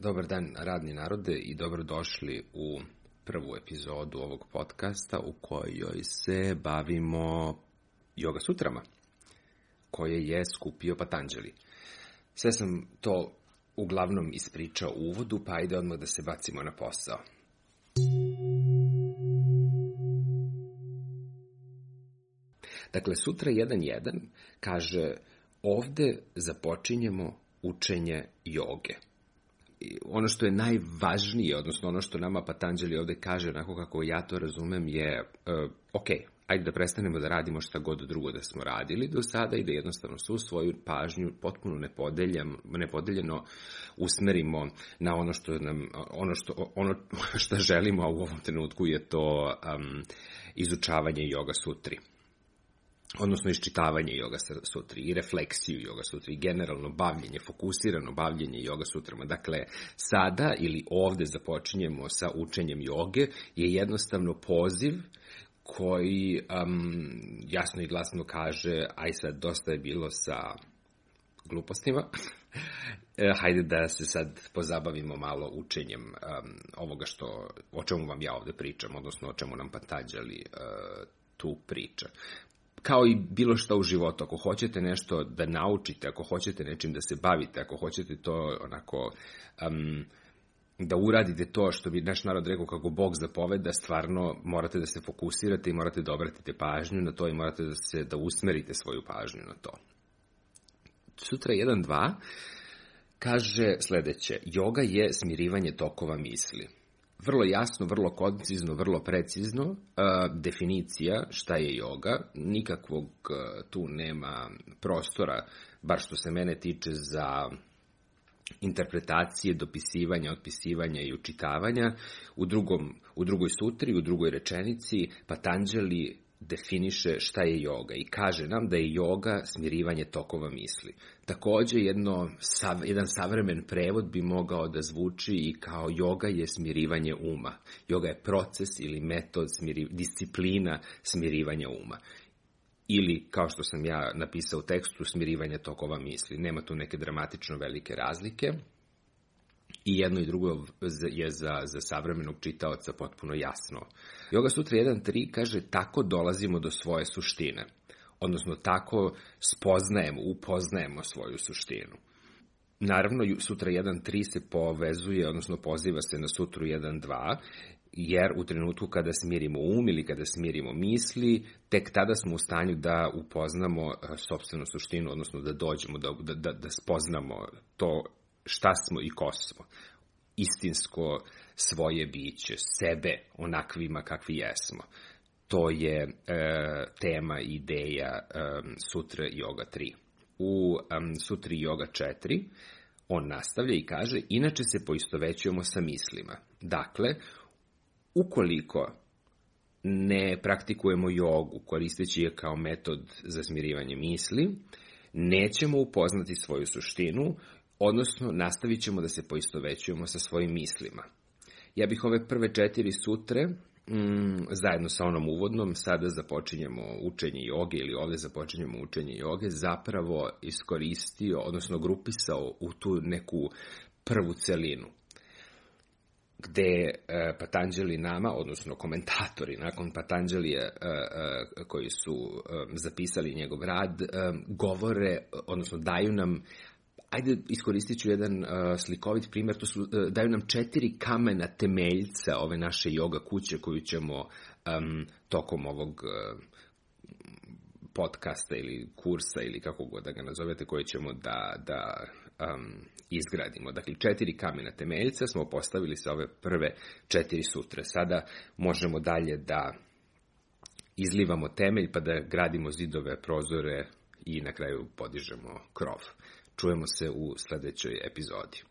Dobar dan, radni narode, i dobrodošli u prvu epizodu ovog podcasta u kojoj se bavimo yoga sutrama, koje je skupio Patanđeli. Sve sam to uglavnom ispričao u uvodu, pa ajde odmah da se bacimo na posao. Dakle, sutra 1.1 kaže ovde započinjemo učenje joge. Ono što je najvažnije, odnosno ono što nama Patanđeli ovde kaže, onako kako ja to razumem, je uh, ok, ajde da prestanemo da radimo šta god drugo da smo radili do sada i da jednostavno svu svoju pažnju potpuno nepodeljeno usmerimo na ono što nam, ono što, ono što želimo, a u ovom trenutku je to um, izučavanje yoga sutri odnosno iščitavanje yoga sutri i refleksiju yoga sutri i generalno bavljenje, fokusirano bavljenje yoga sutrama. Dakle, sada ili ovde započinjemo sa učenjem joge je jednostavno poziv koji um, jasno i glasno kaže aj sad dosta je bilo sa glupostima, e, hajde da se sad pozabavimo malo učenjem um, ovoga što, o čemu vam ja ovde pričam, odnosno o čemu nam Patanđali uh, tu priča kao i bilo šta u životu, ako hoćete nešto da naučite, ako hoćete nečim da se bavite, ako hoćete to onako um, da uradite to što bi naš narod rekao kako Bog zapoveda, stvarno morate da se fokusirate i morate da obratite pažnju na to i morate da se da usmerite svoju pažnju na to. Sutra 1.2 kaže sledeće, joga je smirivanje tokova misli vrlo jasno, vrlo koncizno, vrlo precizno uh, definicija šta je joga, nikakvog uh, tu nema prostora, bar što se mene tiče za interpretacije, dopisivanja, otpisivanja i učitavanja. U, drugom, u drugoj sutri, u drugoj rečenici, Patanđeli definiše šta je joga i kaže nam da je joga smirivanje tokova misli. Takođe, jedno, sav, jedan savremen prevod bi mogao da zvuči i kao joga je smirivanje uma. Joga je proces ili metod, smiri, disciplina smirivanja uma. Ili, kao što sam ja napisao u tekstu, smirivanje tokova misli. Nema tu neke dramatično velike razlike, i jedno i drugo je za, za savremenog čitaoca potpuno jasno. Yoga Sutra 1.3 kaže tako dolazimo do svoje suštine, odnosno tako spoznajemo, upoznajemo svoju suštinu. Naravno, Sutra 1.3 se povezuje, odnosno poziva se na Sutru 1.2, jer u trenutku kada smirimo um ili kada smirimo misli, tek tada smo u stanju da upoznamo sobstvenu suštinu, odnosno da dođemo, da, da, da spoznamo to šta smo i ko smo. Istinsko svoje biće, sebe onakvima kakvi jesmo. To je e, tema, ideja e, Sutra Yoga 3. U um, Sutri Yoga 4 on nastavlja i kaže, inače se poistovećujemo sa mislima. Dakle, ukoliko ne praktikujemo jogu koristeći je kao metod za smirivanje misli, nećemo upoznati svoju suštinu odnosno nastavit ćemo da se poistovećujemo sa svojim mislima. Ja bih ove prve četiri sutre, mm, zajedno sa onom uvodnom, sada započinjemo učenje joge ili ovde započinjemo učenje joge, zapravo iskoristio, odnosno grupisao u tu neku prvu celinu gde e, Patanđeli nama, odnosno komentatori nakon Patanđelije e, e, koji su e, zapisali njegov rad, e, govore, odnosno daju nam ajde iskoristit ću jedan uh, slikovit primjer, to su, uh, daju nam četiri kamena temeljca ove naše yoga kuće koju ćemo um, tokom ovog uh, podcasta ili kursa ili kako god da ga nazovete koje ćemo da, da um, izgradimo. Dakle, četiri kamena temeljca smo postavili sa ove prve četiri sutre. Sada možemo dalje da izlivamo temelj pa da gradimo zidove, prozore i na kraju podižemo krov. Čujemo se u sledećoj epizodi.